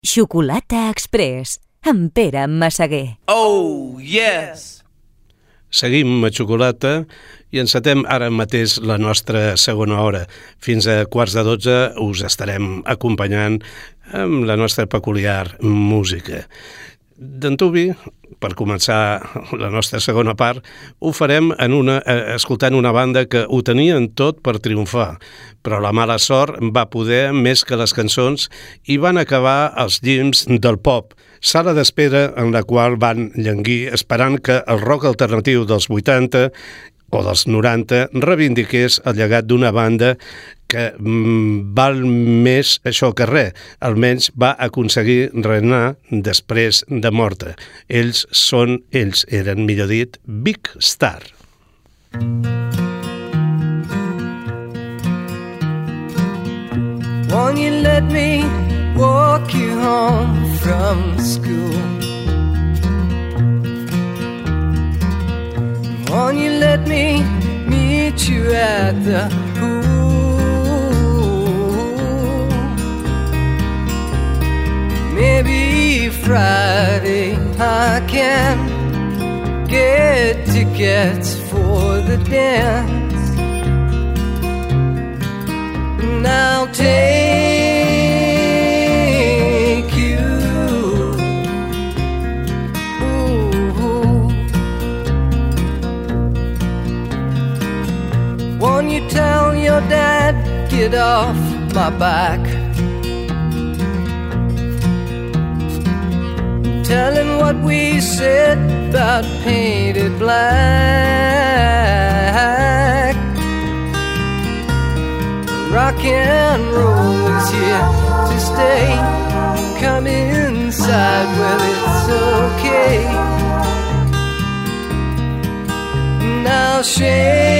Xocolata Express, amb Pere Massaguer. Oh, yes! Seguim a Xocolata i encetem ara mateix la nostra segona hora. Fins a quarts de dotze us estarem acompanyant amb la nostra peculiar música. D'antubi, per començar la nostra segona part, ho farem en una, eh, escoltant una banda que ho tenien tot per triomfar, però la mala sort va poder més que les cançons i van acabar els llims del pop, sala d'espera en la qual van llenguir esperant que el rock alternatiu dels 80 o dels 90 reivindiqués el llegat d'una banda que mm, val més això que res. Almenys va aconseguir renar després de morta. Ells són, ells eren, millor dit, Big Star. Won't you let me walk you home from school? Won't you let me meet you at the pool? Maybe Friday I can get tickets for the dance. And I'll take tell your dad, get off my back? Tell him what we said about painted black. Rock and roll is here to stay. Come inside, well, it's okay. Now shake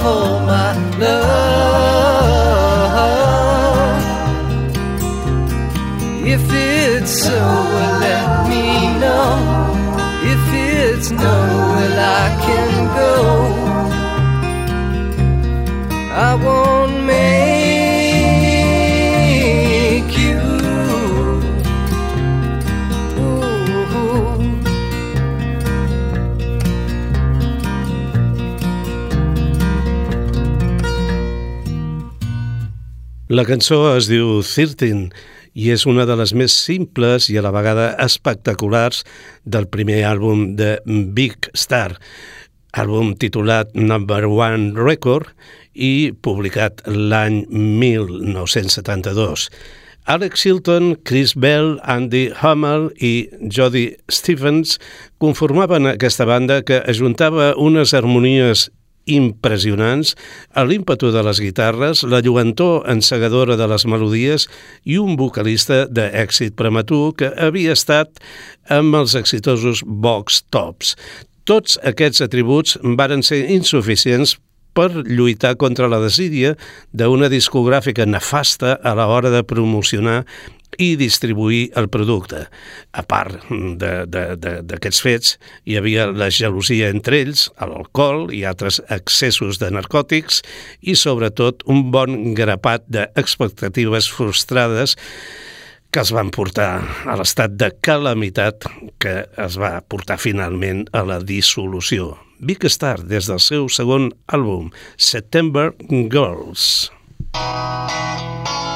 for my love? If it's so, well, let me know. If it's no, well, I can go. I won't La cançó es diu 13 i és una de les més simples i a la vegada espectaculars del primer àlbum de Big Star, àlbum titulat Number One Record i publicat l'any 1972. Alex Hilton, Chris Bell, Andy Hummel i Jody Stevens conformaven aquesta banda que ajuntava unes harmonies impressionants, l'ímpetu de les guitarres, la lluentor encegadora de les melodies i un vocalista d'èxit prematur que havia estat amb els exitosos Vox Tops. Tots aquests atributs varen ser insuficients per lluitar contra la desídia d'una discogràfica nefasta a l'hora de promocionar i distribuir el producte. A part d'aquests fets, hi havia la gelosia entre ells, l'alcohol i altres excessos de narcòtics i, sobretot, un bon grapat d'expectatives frustrades que els van portar a l'estat de calamitat que es va portar finalment a la dissolució. Big Star, des del seu segon àlbum, September Girls. September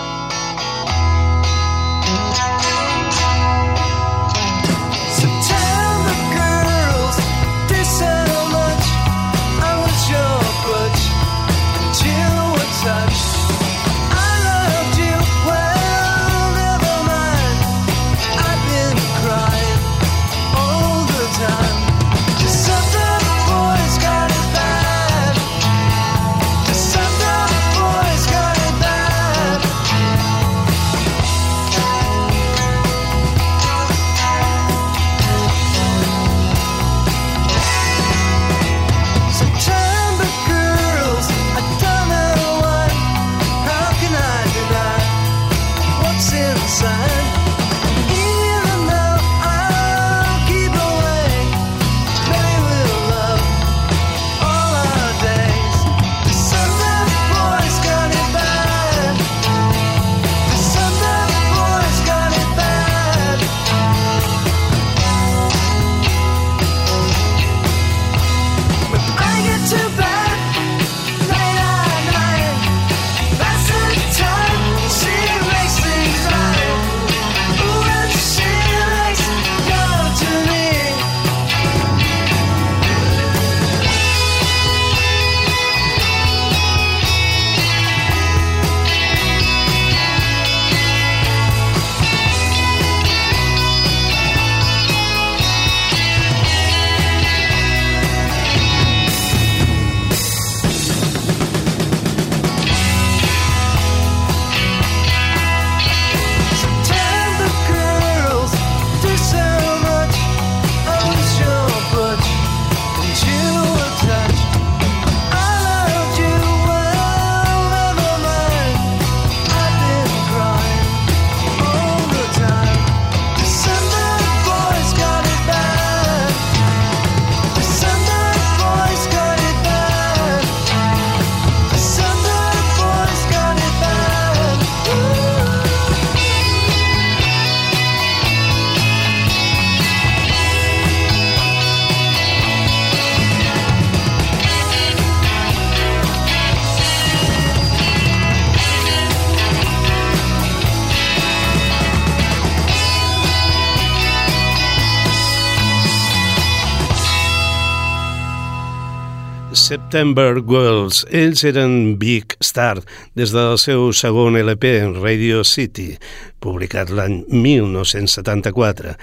September Girls. Ells eren Big Star des del seu segon LP, Radio City, publicat l'any 1974.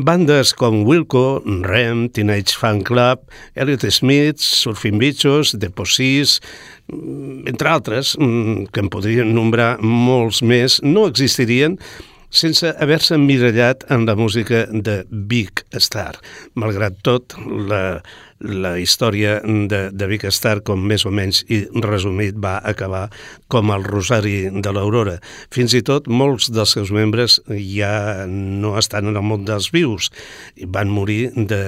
Bandes com Wilco, Rem, Teenage Fan Club, Elliot Smith, Surfing Bichos, The Possís, mm, entre altres, mm, que en podrien nombrar molts més, no existirien sense haver-se emmirallat en la música de Big Star. Malgrat tot, la, la història de, de Big Star, com més o menys i resumit, va acabar com el Rosari de l'Aurora. Fins i tot molts dels seus membres ja no estan en el món dels vius i van morir de,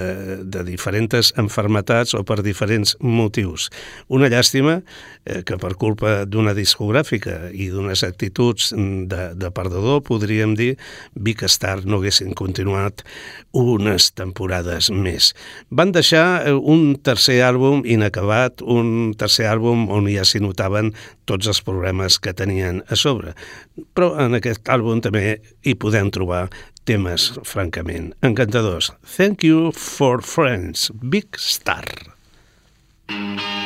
de diferents enfermetats o per diferents motius. Una llàstima eh, que per culpa d'una discogràfica i d'unes actituds de, de perdedor, podríem dir, Big Star no haguessin continuat unes temporades més. Van deixar eh, un tercer àlbum inacabat, un tercer àlbum on ja s'hi notaven tots els problemes que tenien a sobre. Però en aquest àlbum també hi podem trobar temes francament encantadors. Thank you for friends, Big Star. for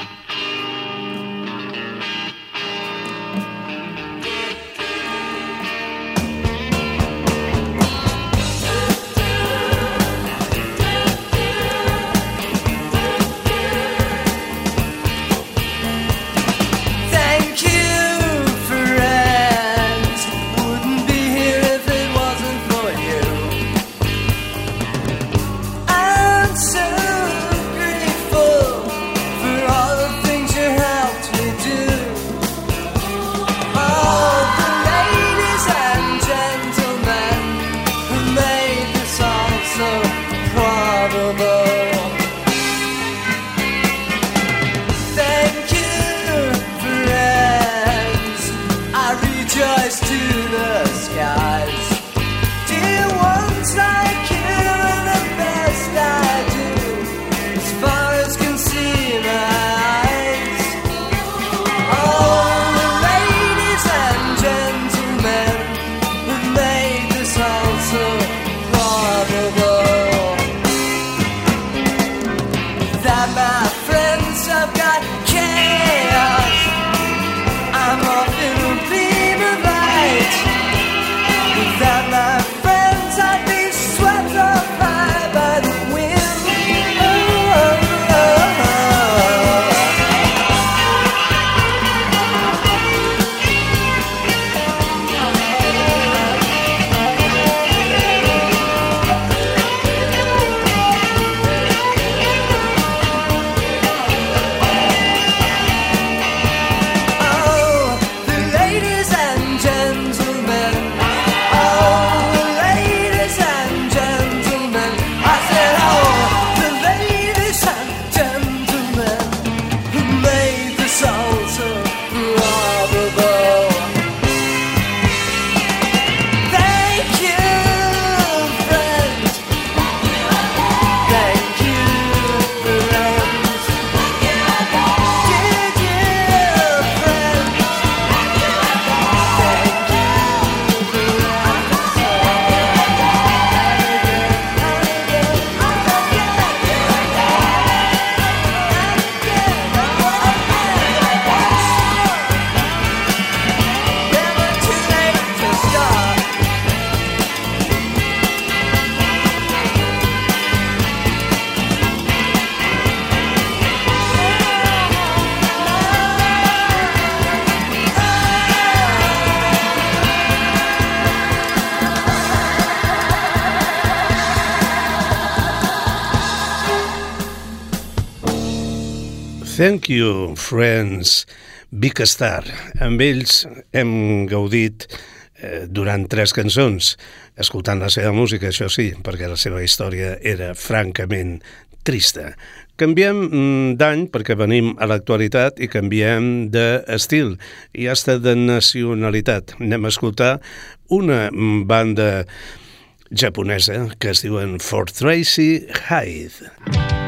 Thank you, friends. Big Star. Amb ells hem gaudit eh, durant tres cançons, escoltant la seva música, això sí, perquè la seva història era francament trista. Canviem mm, d'any perquè venim a l'actualitat i canviem d'estil i hasta de nacionalitat. Anem a escoltar una banda japonesa que es diuen Fort Tracy Hyde.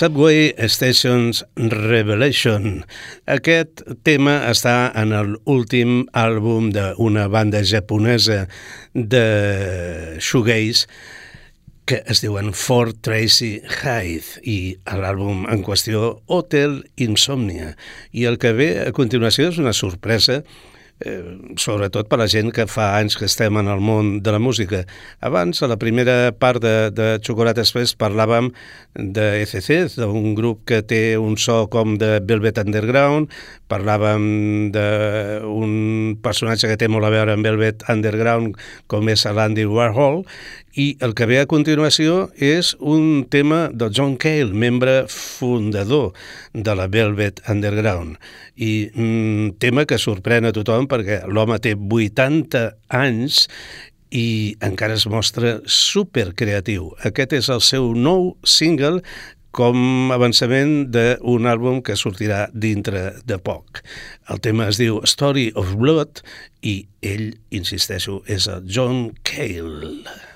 Subway Stations Revelation. Aquest tema està en l'últim àlbum d'una banda japonesa de shoegaze que es diuen Fort Tracy Hyde i l'àlbum en qüestió Hotel Insomnia. I el que ve a continuació és una sorpresa eh, sobretot per la gent que fa anys que estem en el món de la música. Abans, a la primera part de, de Chocolate Express, parlàvem de ECC, d'un grup que té un so com de Velvet Underground, parlàvem d'un personatge que té molt a veure amb Velvet Underground, com és l'Andy Warhol, i el que ve a continuació és un tema de John Cale, membre fundador de la Velvet Underground. I un tema que sorprèn a tothom perquè l'home té 80 anys i encara es mostra supercreatiu. Aquest és el seu nou single com avançament d'un àlbum que sortirà dintre de poc. El tema es diu Story of Blood i ell, insisteixo, és el John Cale.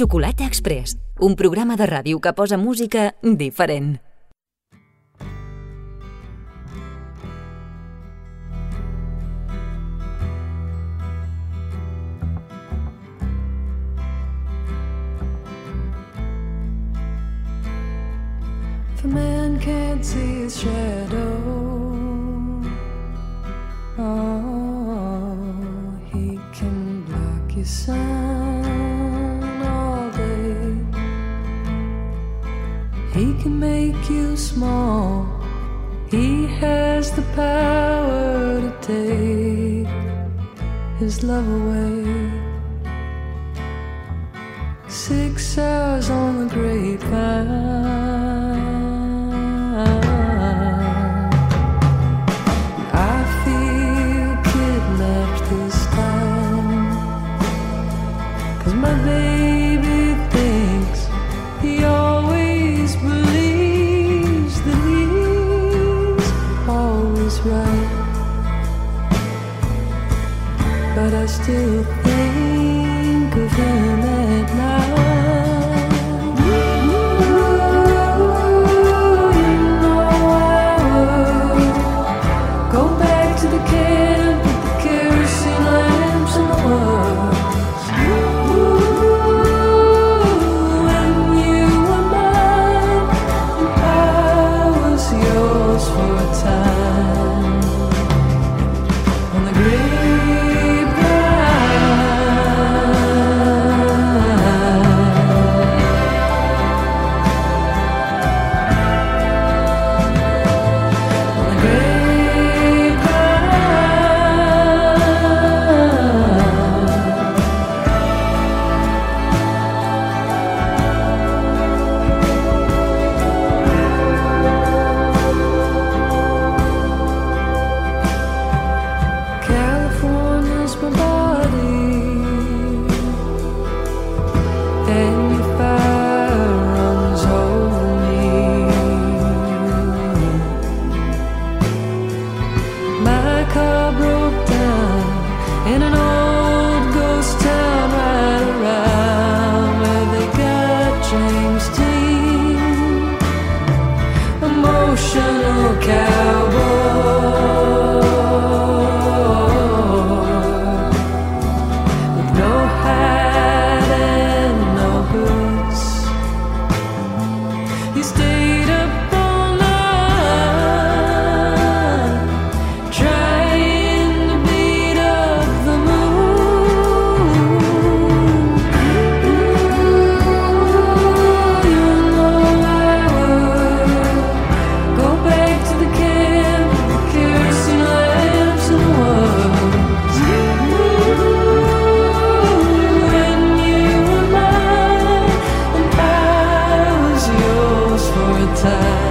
Xocolata Express, un programa de ràdio que posa música diferent. The man can't see his shadow. Oh, he can block your sun. He can make you small. He has the power to take his love away. Six hours on the grapevine. time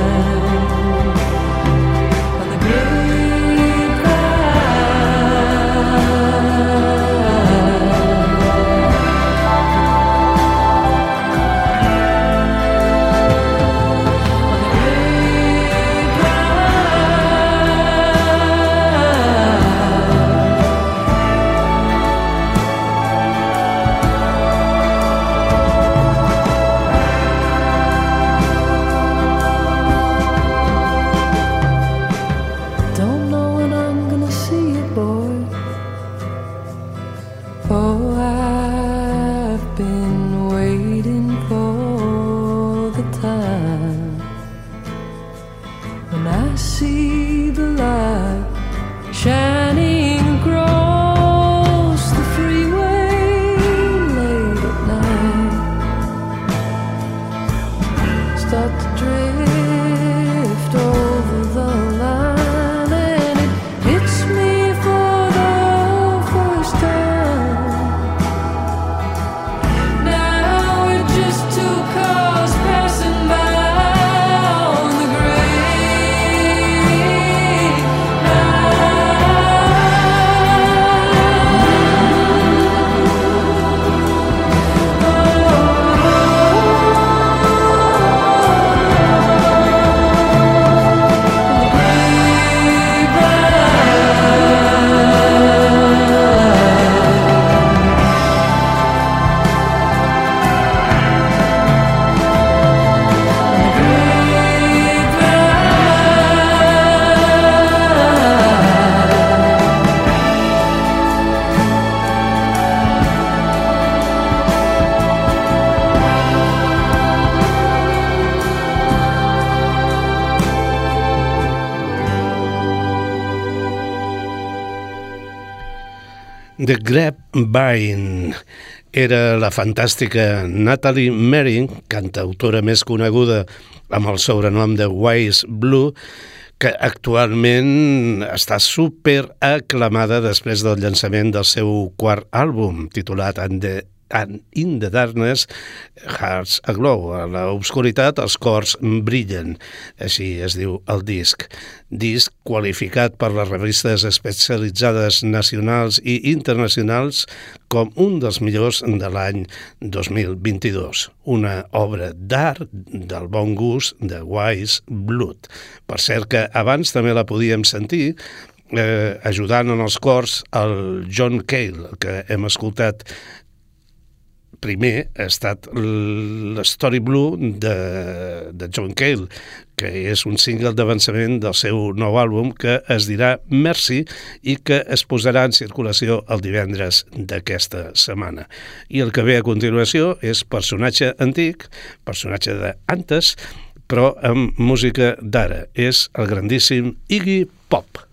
The Grapevine era la fantàstica Natalie Merring, cantautora més coneguda amb el sobrenom de Wise Blue, que actualment està super aclamada després del llançament del seu quart àlbum, titulat And the and in the darkness, hearts aglow. A l'obscuritat, els cors brillen. Així es diu el disc. Disc qualificat per les revistes especialitzades nacionals i internacionals com un dels millors de l'any 2022. Una obra d'art del bon gust de Wise Blood. Per cert que abans també la podíem sentir eh, ajudant en els cors el John Cale, que hem escoltat primer ha estat l'Story Blue de, de John Cale, que és un single d'avançament del seu nou àlbum que es dirà Mercy i que es posarà en circulació el divendres d'aquesta setmana. I el que ve a continuació és personatge antic, personatge d'antes, però amb música d'ara. És el grandíssim Iggy Pop.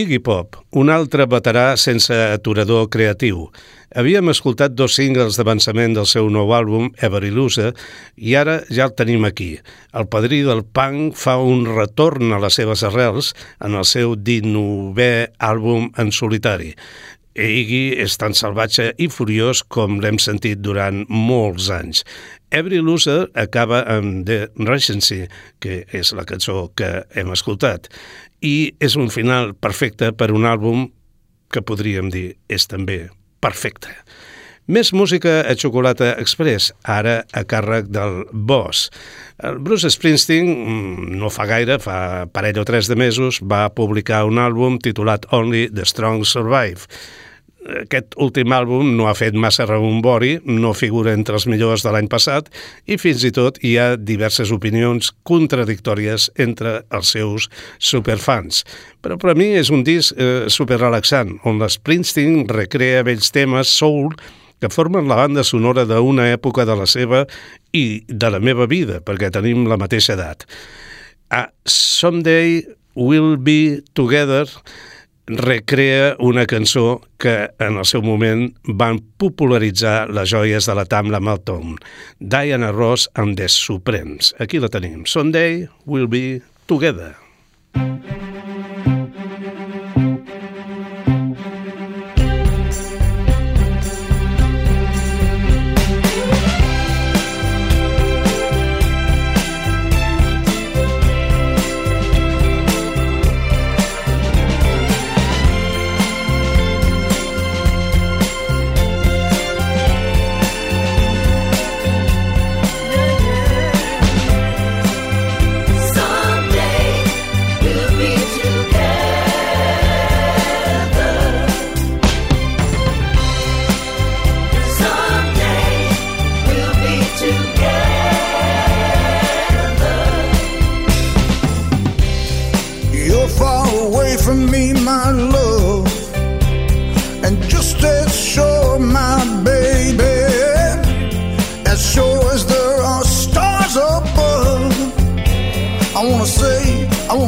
Iggy Pop, un altre veterà sense aturador creatiu. Havíem escoltat dos singles d'avançament del seu nou àlbum, Every Loser, i ara ja el tenim aquí. El padrí del punk fa un retorn a les seves arrels en el seu 19è àlbum en solitari. Iggy és tan salvatge i furiós com l'hem sentit durant molts anys. Every Loser acaba amb The Regency, que és la cançó que hem escoltat i és un final perfecte per un àlbum que podríem dir és també perfecte. Més música a Xocolata Express, ara a càrrec del Boss. El Bruce Springsteen, mm, no fa gaire, fa parell o tres de mesos, va publicar un àlbum titulat Only the Strong Survive, aquest últim àlbum no ha fet massa rebombori, no figura entre els millors de l'any passat i fins i tot hi ha diverses opinions contradictòries entre els seus superfans. Però per a mi és un disc eh, superrelaxant, on l'Springsteen recrea vells temes soul que formen la banda sonora d'una època de la seva i de la meva vida, perquè tenim la mateixa edat. A Someday We'll Be Together recrea una cançó que en el seu moment van popularitzar les joies de la Tamla Malton, Diana Ross amb The Supremes. Aquí la tenim. Someday we'll be together. Someday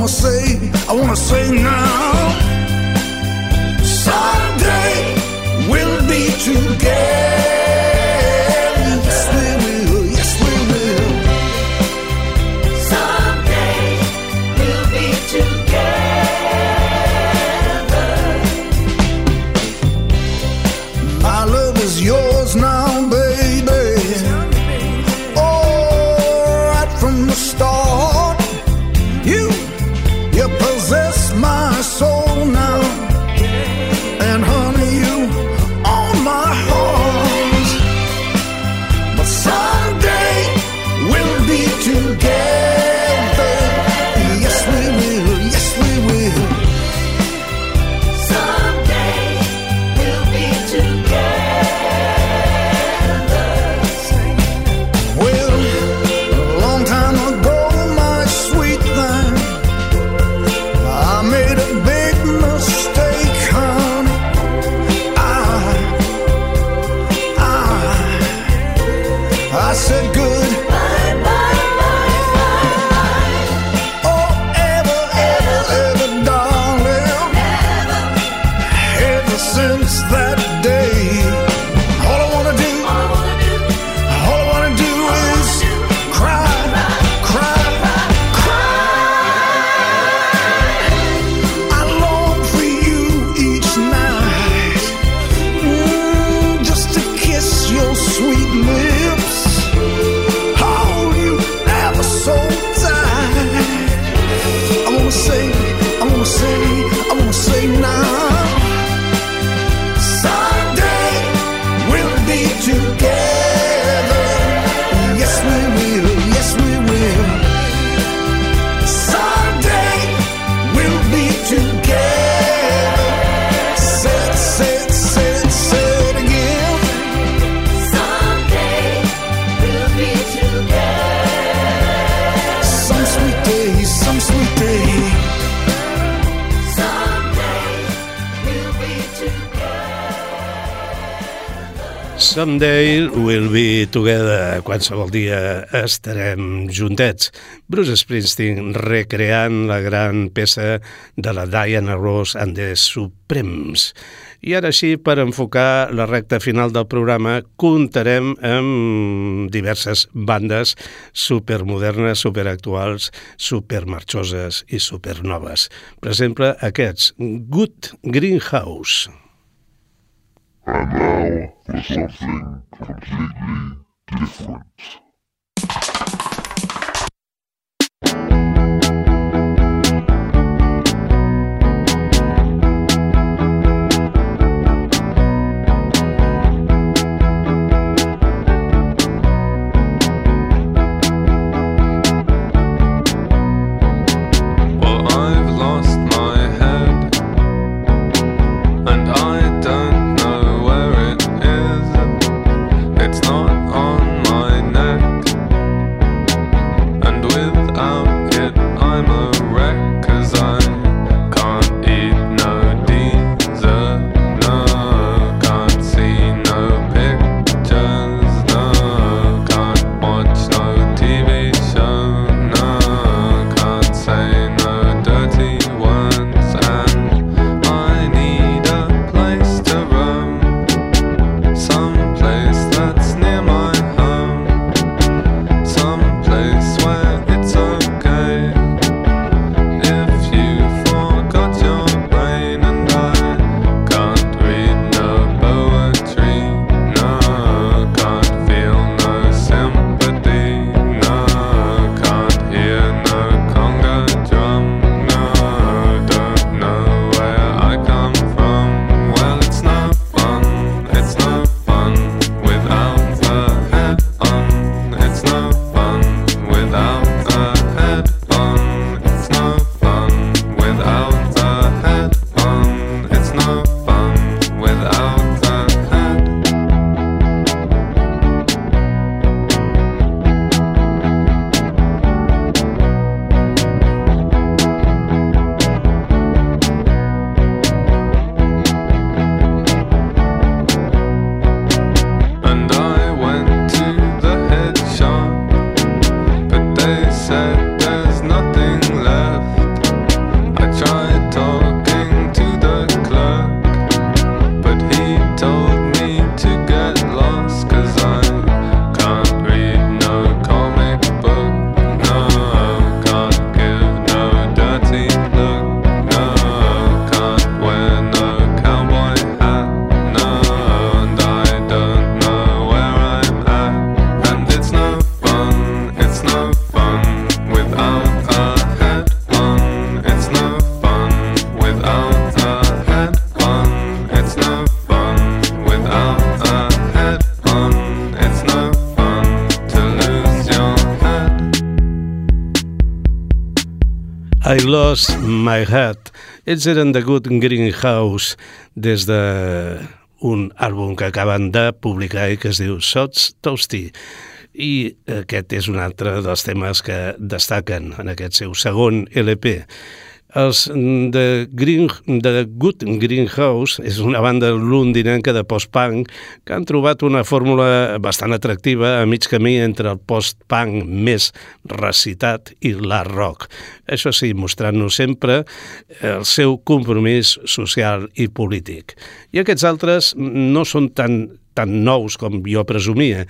wanna say, I wanna say now. Someday we'll be together. Someday we'll be together. Qualsevol dia estarem juntets. Bruce Springsteen recreant la gran peça de la Diana Ross and the Supremes. I ara sí, per enfocar la recta final del programa, comptarem amb diverses bandes supermodernes, superactuals, supermarxoses i supernoves. Per exemple, aquests, Good Greenhouse. And now for something completely different. I Lost My Head. Ells eren The Good Greenhouse des de un àlbum que acaben de publicar i que es diu Sots Toasty. I aquest és un altre dels temes que destaquen en aquest seu segon LP. Els de, Green, de Good Greenhouse és una banda londinenca de post-punk que han trobat una fórmula bastant atractiva a mig camí entre el post-punk més recitat i l'art rock. Això sí, mostrant-nos sempre el seu compromís social i polític. I aquests altres no són tan, tan nous com jo presumia,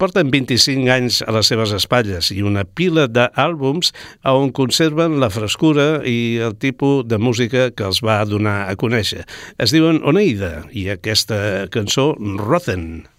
porten 25 anys a les seves espatlles i una pila d'àlbums on conserven la frescura i el tipus de música que els va donar a conèixer. Es diuen Oneida i aquesta cançó Rothen.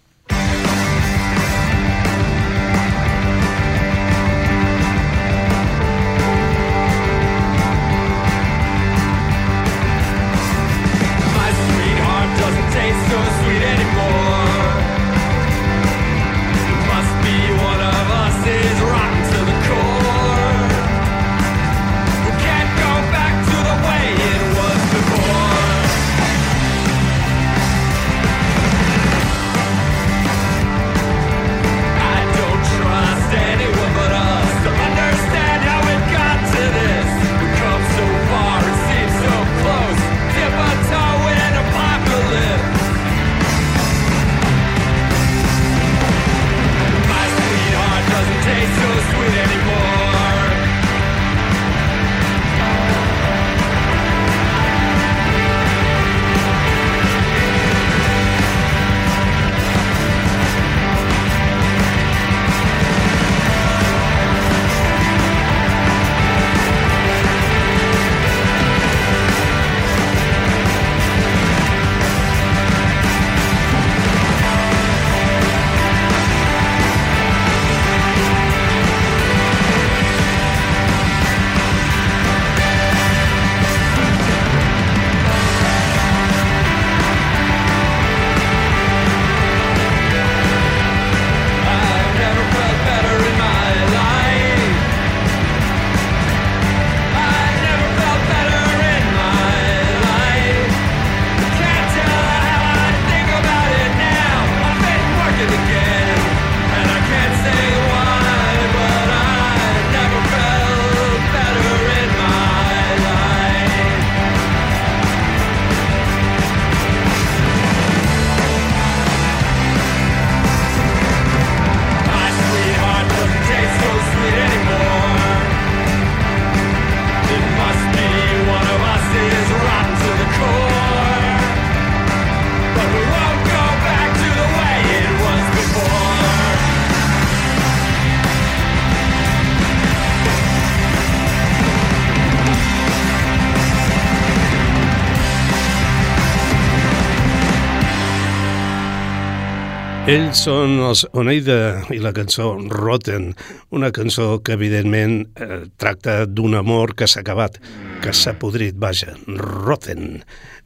Ells són els Oneida i la cançó Rotten, una cançó que evidentment eh, tracta d'un amor que s'ha acabat, que s'ha podrit, vaja, Rotten.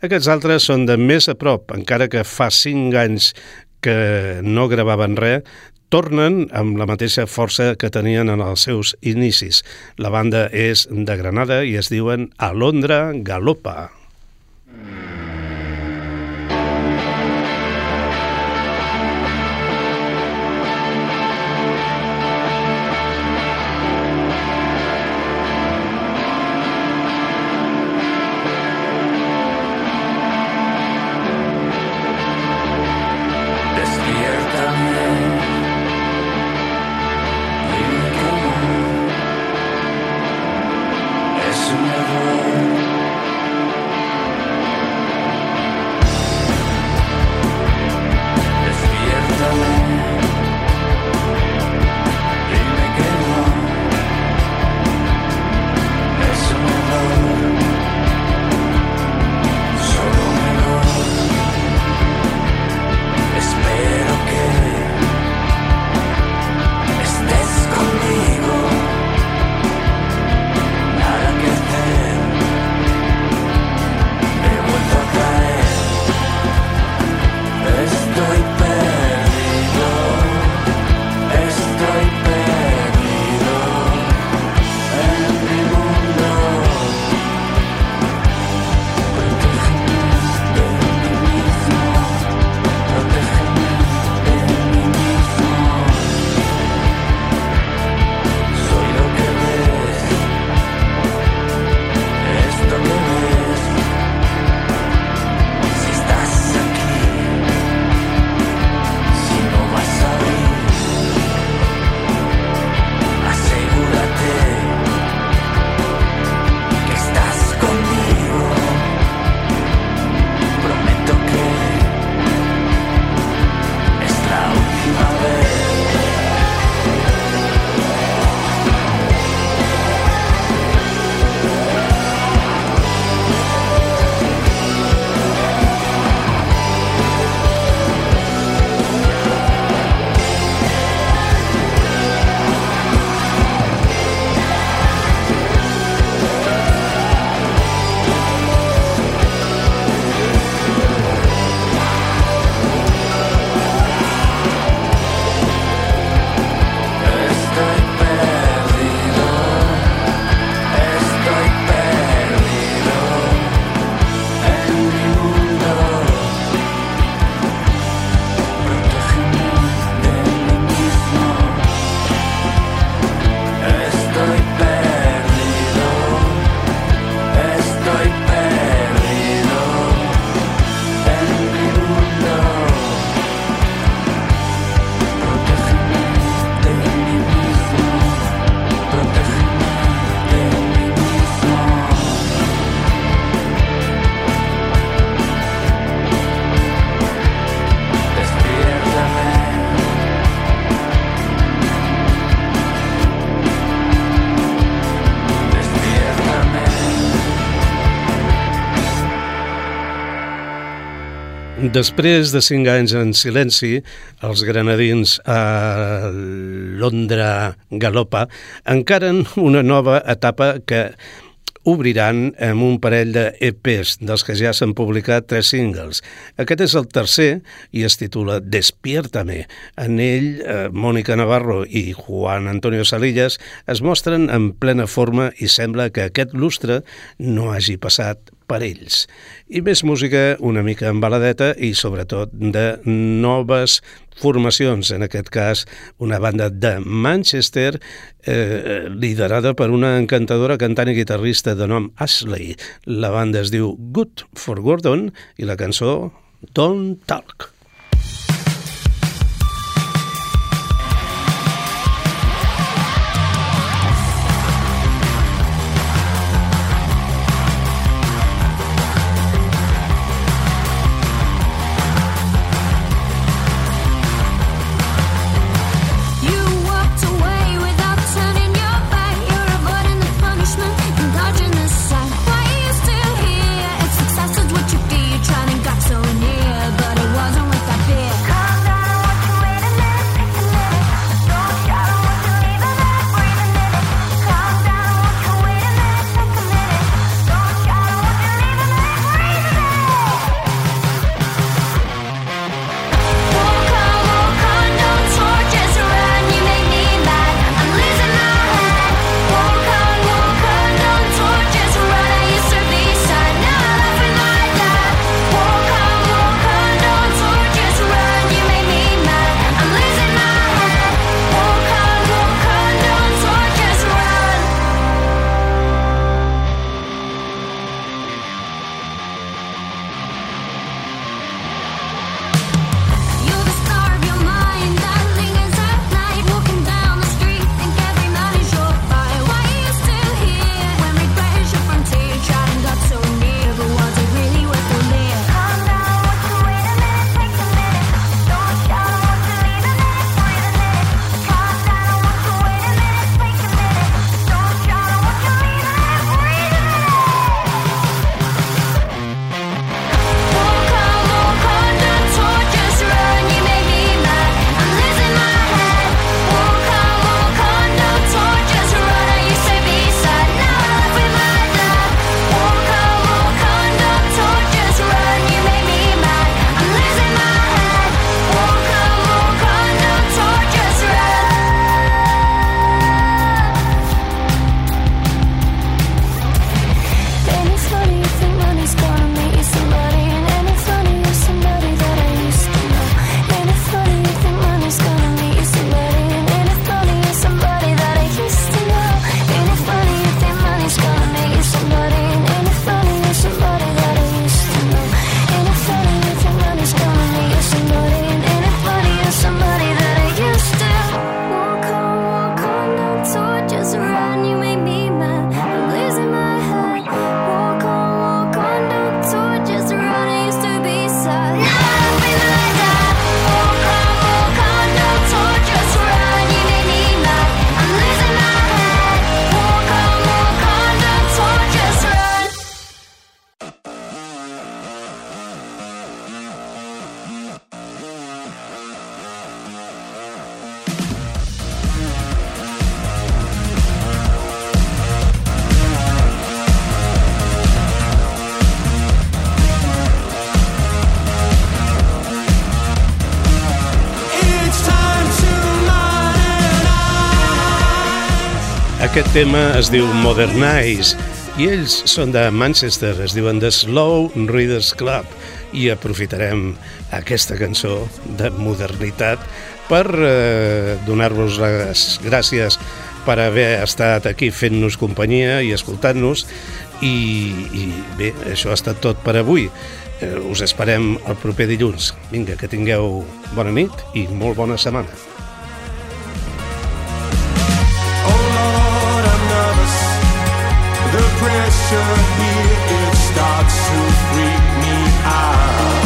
Aquests altres són de més a prop, encara que fa cinc anys que no gravaven res, tornen amb la mateixa força que tenien en els seus inicis. La banda és de Granada i es diuen Alondra Galopa. Despiértame, Després de cinc anys en silenci, els granadins a Londra Galopa encaren una nova etapa que obriran amb un parell de EPs, dels que ja s'han publicat tres singles. Aquest és el tercer i es titula Despiértame. En ell, eh, Mònica Navarro i Juan Antonio Salillas es mostren en plena forma i sembla que aquest lustre no hagi passat per ells. I més música una mica embaladeta i sobretot de noves formacions, en aquest cas una banda de Manchester eh, liderada per una encantadora cantant i guitarrista de nom Ashley. La banda es diu Good for Gordon i la cançó Don't Talk. Aquest tema es diu Modernize i ells són de Manchester, es diuen The Slow Readers Club i aprofitarem aquesta cançó de modernitat per eh, donar-vos les gràcies per haver estat aquí fent-nos companyia i escoltant-nos i, i bé, això ha estat tot per avui. Eh, us esperem el proper dilluns. Vinga, que tingueu bona nit i molt bona setmana. Pressure here it starts to freak me out.